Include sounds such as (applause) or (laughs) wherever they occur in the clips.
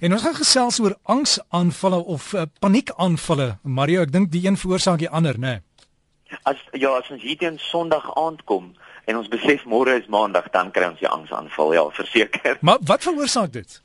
En ons gaan gesels oor angsaanvalle of uh, paniekaanvalle. Mario, ek dink die een veroorsaak die ander, né? Nee. As ja, as ons hier teen Sondag aand kom en ons besef môre is Maandag, dan kry ons die angsaanval, ja, verseker. (laughs) Maar wat veroorsaak dit?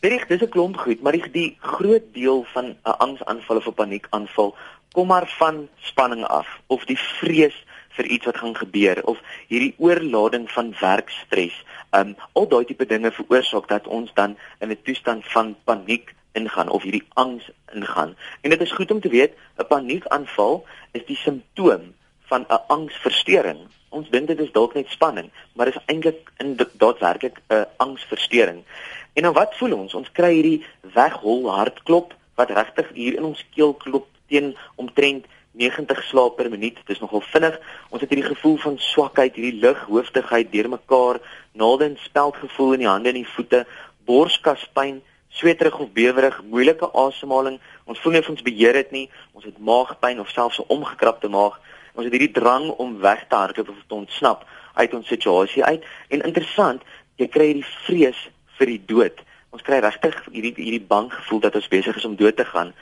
Reg, dis 'n klomp goed, maar die, die groot deel van 'n angsaanval of 'n paniekaanval kom maar van spanning af of die vrees vir iets wat gaan gebeur of hierdie oorlading van werkstres um al daai tipe dinge veroorsaak dat ons dan in 'n toestand van paniek ingaan of hierdie angs ingaan. En dit is goed om te weet, 'n paniekaanval is die simptoom van 'n angsversteuring. Ons dink dit is dalk net spanning, maar dit is eintlik in daadwerklik 'n angsversteuring. En dan wat voel ons? Ons kry hierdie weghol hartklop wat regtig hier in ons keel klop teen omtrent 90 slaap per minuut. Dit is nogal vinnig. Ons het hierdie gevoel van swakheid, hierdie lig, hoofdigheid deurmekaar, naalde en speldgevoel in die hande en die voete, borskaspyn, sweterig of bewerig, moeilike asemhaling. Ons voel nie of ons beheer het nie. Ons het maagpyn of selfs 'n omgekrapte maag. Ons het hierdie drang om weg te hardloop of te ontsnap uit ons situasie uit. En interessant, jy kry hierdie vrees vir die dood. Ons kry regtig hierdie hierdie bang gevoel dat ons besig is om dood te gaan.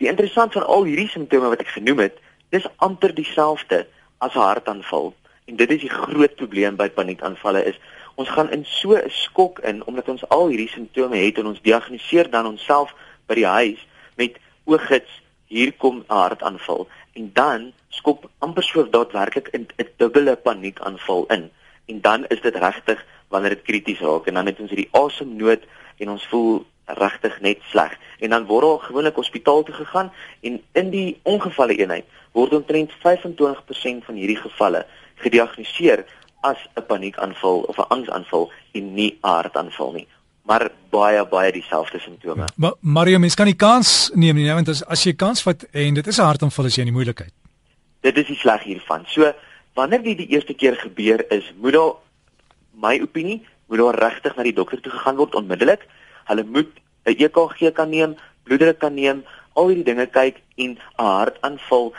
Die interessant van al hierdie simptome wat ek genoem het, dis amper dieselfde as 'n hartaanval. En dit is die groot probleem by paniekaanvalle is ons gaan in so 'n skok in omdat ons al hierdie simptome het en ons diagnoseer dan onsself by die huis met oogits hier kom 'n hartaanval en dan skop amper so daadwerklik 'n dubbele paniekaanval in. En dan is dit regtig wanneer dit krities raak en dan het ons hierdie asemnood en ons voel regtig net sleg. En dan word al gewoonlik hospitaal toe gegaan en in die ongevalle eenheid word omtrent 25% van hierdie gevalle gediagnoseer as 'n paniekaanval of 'n angsaanval en nie 'n hartaanval nie maar baie baie dieselfde simptome. Maar Mario, mens kan nie kans neem nie, want as as jy kans vat en dit is 'n hartaanval as jy in die moeilikheid. Dit is die sleg hiervan. So wanneer dit die eerste keer gebeur is, moet daar my opinie, moet daar regtig na die dokter toe gegaan word onmiddellik. Hulle moet 'n EKG kan neem, bloeddruk kan neem, al hierdie dinge kyk en 'n hartaanval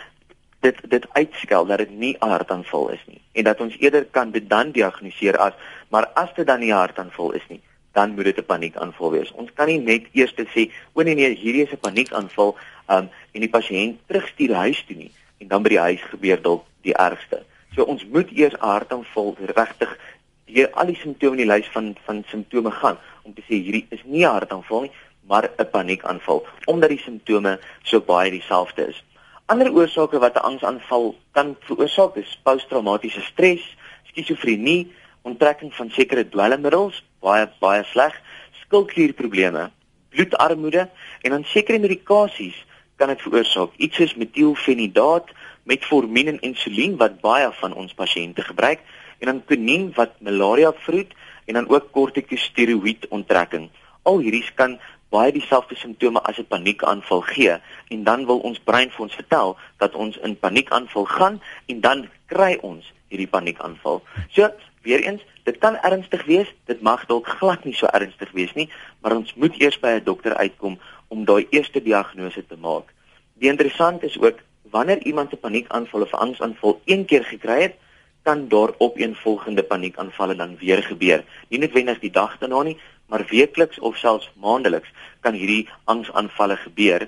dit dit uitskel dat dit nie 'n hartaanval is nie en dat ons eerder kan dit dan diagnoseer as maar as dit dan nie 'n hartaanval is nie dan moet dit 'n paniekaanval wees. Ons kan nie net eers sê o nee nee hierdie is 'n paniekaanval um, en die pasiënt terugstuur huis toe nie en dan by die huis gebeur dalk die ergste. So ons moet eers 'n hartaanval regtig deur al die simptome in die lys van van simptome gaan om te sê hierdie is nie 'n hartaanval nie, maar 'n paniekaanval omdat die simptome so baie dieselfde is. Ander oorsake wat 'n angsaanval kan veroorsaak is posttraumatiese stres, skizofrenie, onttrekking van sekere dwelmmiddels, baie baie sleg, skildklierprobleme, bloedarmoede en dan sekere medikasies kan dit veroorsaak. Iets soos metielfenidaat, metformin en insulien wat baie van ons pasiënte gebruik en dan quinine wat malaria vroed en dan ook kortikosteroïed onttrekking. Al hierdie kan baie dieselfde simptome as 'n paniekaanval gee en dan wil ons brein vir ons vertel dat ons in paniekaanval gaan en dan kry ons hierdie paniekaanval. So, weer eens, dit kan ernstig wees, dit mag dalk glad nie so ernstig wees nie, maar ons moet eers by 'n dokter uitkom om daai eerste diagnose te maak. Die interessant is ook wanneer iemand 'n paniekaanval of angsaanval een keer gekry het, kan daar op een volgende paniekaanvalle dan weer gebeur. Nie noodwendig die dag daarna nie, maar weekliks of selfs maandeliks kan hierdie angsaanvalle gebeur.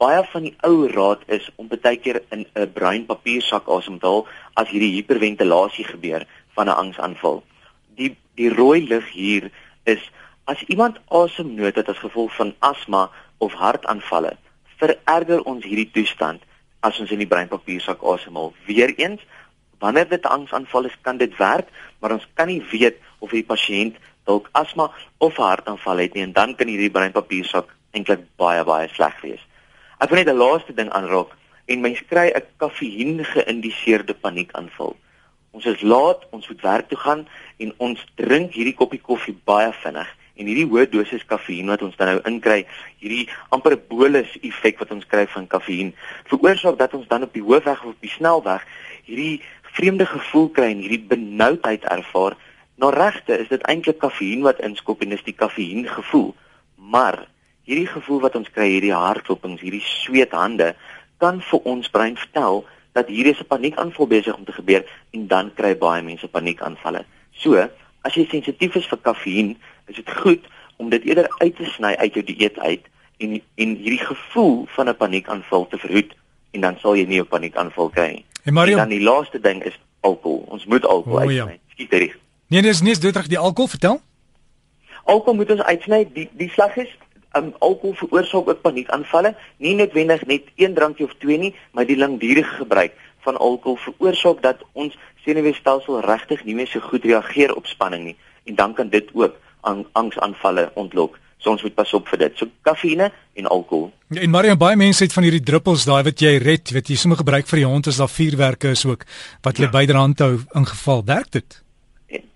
Baie van die ou raad is om baie keer in 'n bruin papiersak asem te haal as hierdie hiperventilasie gebeur van 'n angsaanval. Die die rooi lig hier is as iemand asemnood het as gevolg van asma of hartaanvalle, vererger ons hierdie toestand as ons in die bruin papiersak asemhaal. Weereens wanneer dit angsaanval is, kan dit werk, maar ons kan nie weet of die pasiënt dalk asma of hartaanval het nie en dan kan hierdie breinpapiersak eintlik baie baie sleg wees. Ek wil net 'n laaste ding aanraak en mens kry 'n kafeïn geïndiseerde paniekaanval. Ons is laat, ons moet werk toe gaan en ons drink hierdie koppie koffie baie vinnig en hierdie hoë dosis kafeïn wat ons dan nou inkry, hierdie amper bolus effek wat ons kry van kafeïn, veroorsaak dat ons dan op die hoofweg of op die snelweg hierdie vreemde gevoel kry en hierdie benoudheid ervaar. Na regte is dit eintlik kafeïn wat inskop en dis die kafeïn gevoel. Maar hierdie gevoel wat ons kry, hierdie hartklopings, hierdie sweethande kan vir ons brein vertel dat hier is 'n paniekaanval besig om te gebeur en dan kry baie mense paniekaanvalle. So, as jy sensitief is vir kafeïn, is dit goed om dit eerder uit te sny uit jou dieet uit en en hierdie gevoel van 'n paniekaanval te verhoed en dan sal jy nie 'n paniekaanval kry nie. En Mario, en dan die laaste ding is alkohol. Ons moet alkohol oh, ja. uitsny. Skiet reg. Nee, dis nie dit reg die alkohol vertel? Alkohol moet ons uitsny. Die die slag is um, alkohol veroorsaak ook paniekaanvalle, nie noodwendig net een drankie of twee nie, maar die langdurige gebruik van alkohol veroorsaak dat ons senuweestelsel regtig nie meer so goed reageer op spanning nie en dan kan dit ook aan angsaanvalle ontlok. So ons moet pas op vir dit. So kafeïne en alkohol. Ja, en Mario, baie mense het van hierdie druppels daai wat jy red, weet jy, sommer gebruik vir die hond as daar vuurwerke is ook wat hulle ja. byderhand hou in geval werk dit.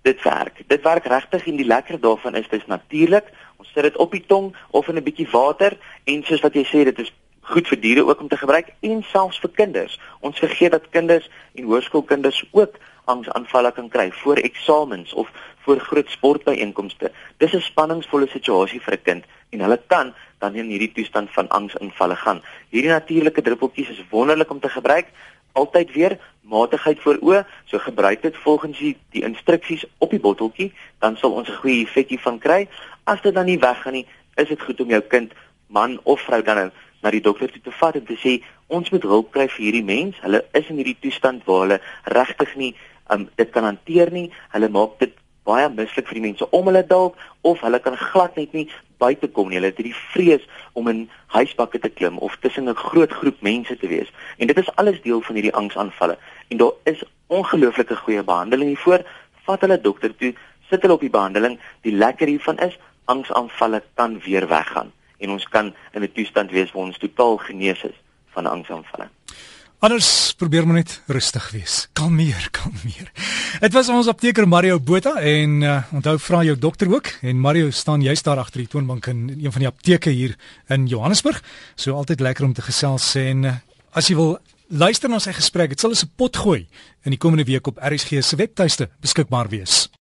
Dit werk. Dit werk regtig en die lekker daarvan is dis natuurlik. Ons sit dit op die tong of in 'n bietjie water en soos wat jy sê, dit is goed vir diere ook om te gebruik en selfs vir kinders. Ons vergeet dat kinders en hoërskoolkinders ook angsaanvalle kan kry voor eksamens of voor groot sportbyeenkomste. Dis 'n spanningsvolle situasie vir 'n kind en hulle kan dan in hierdie toestand van angsaanvalle gaan. Hierdie natuurlike druppeltjies is wonderlik om te gebruik. Altyd weer matigheid voor oë, so gebruik dit volgens die, die instruksies op die botteltjie, dan sal ons 'n goeie effekie van kry. As dit dan nie weggaan nie, is dit goed om jou kind, man of vrou dan nou na die dokter toe te vat en te sê ons moet hulp kry vir hierdie mens. Hulle is in hierdie toestand waar hulle regtig nie um, dit kan hanteer nie. Hulle maak dit baie mislik vir die mense om hulle dalk of hulle kan glad net nie buite kom nie. Hulle het hierdie vrees om in huisbakke te klim of tussen 'n groot groep mense te wees. En dit is alles deel van hierdie angsaanvalle. En daar is ongelooflike goeie behandeling hiervoor. Vat hulle dokter toe, sit hulle op die behandeling. Die lekker hiervan is angsaanvalle kan weer weggaan en ons kan in 'n toestand wees waar ons totaal genees is van angsaanvalle. Anders probeer maar net rustig wees. Kalmeer, (laughs) kalmeer. Dit was ons apteker Mario Botha en uh, onthou vra jou dokter ook en Mario staan juist daar agter die toonbank in een van die apteke hier in Johannesburg. So altyd lekker om te gesels en uh, as jy wil luister na sy gesprek, dit sal as 'n pot gooi in die komende week op RSG se webtuiste beskikbaar wees.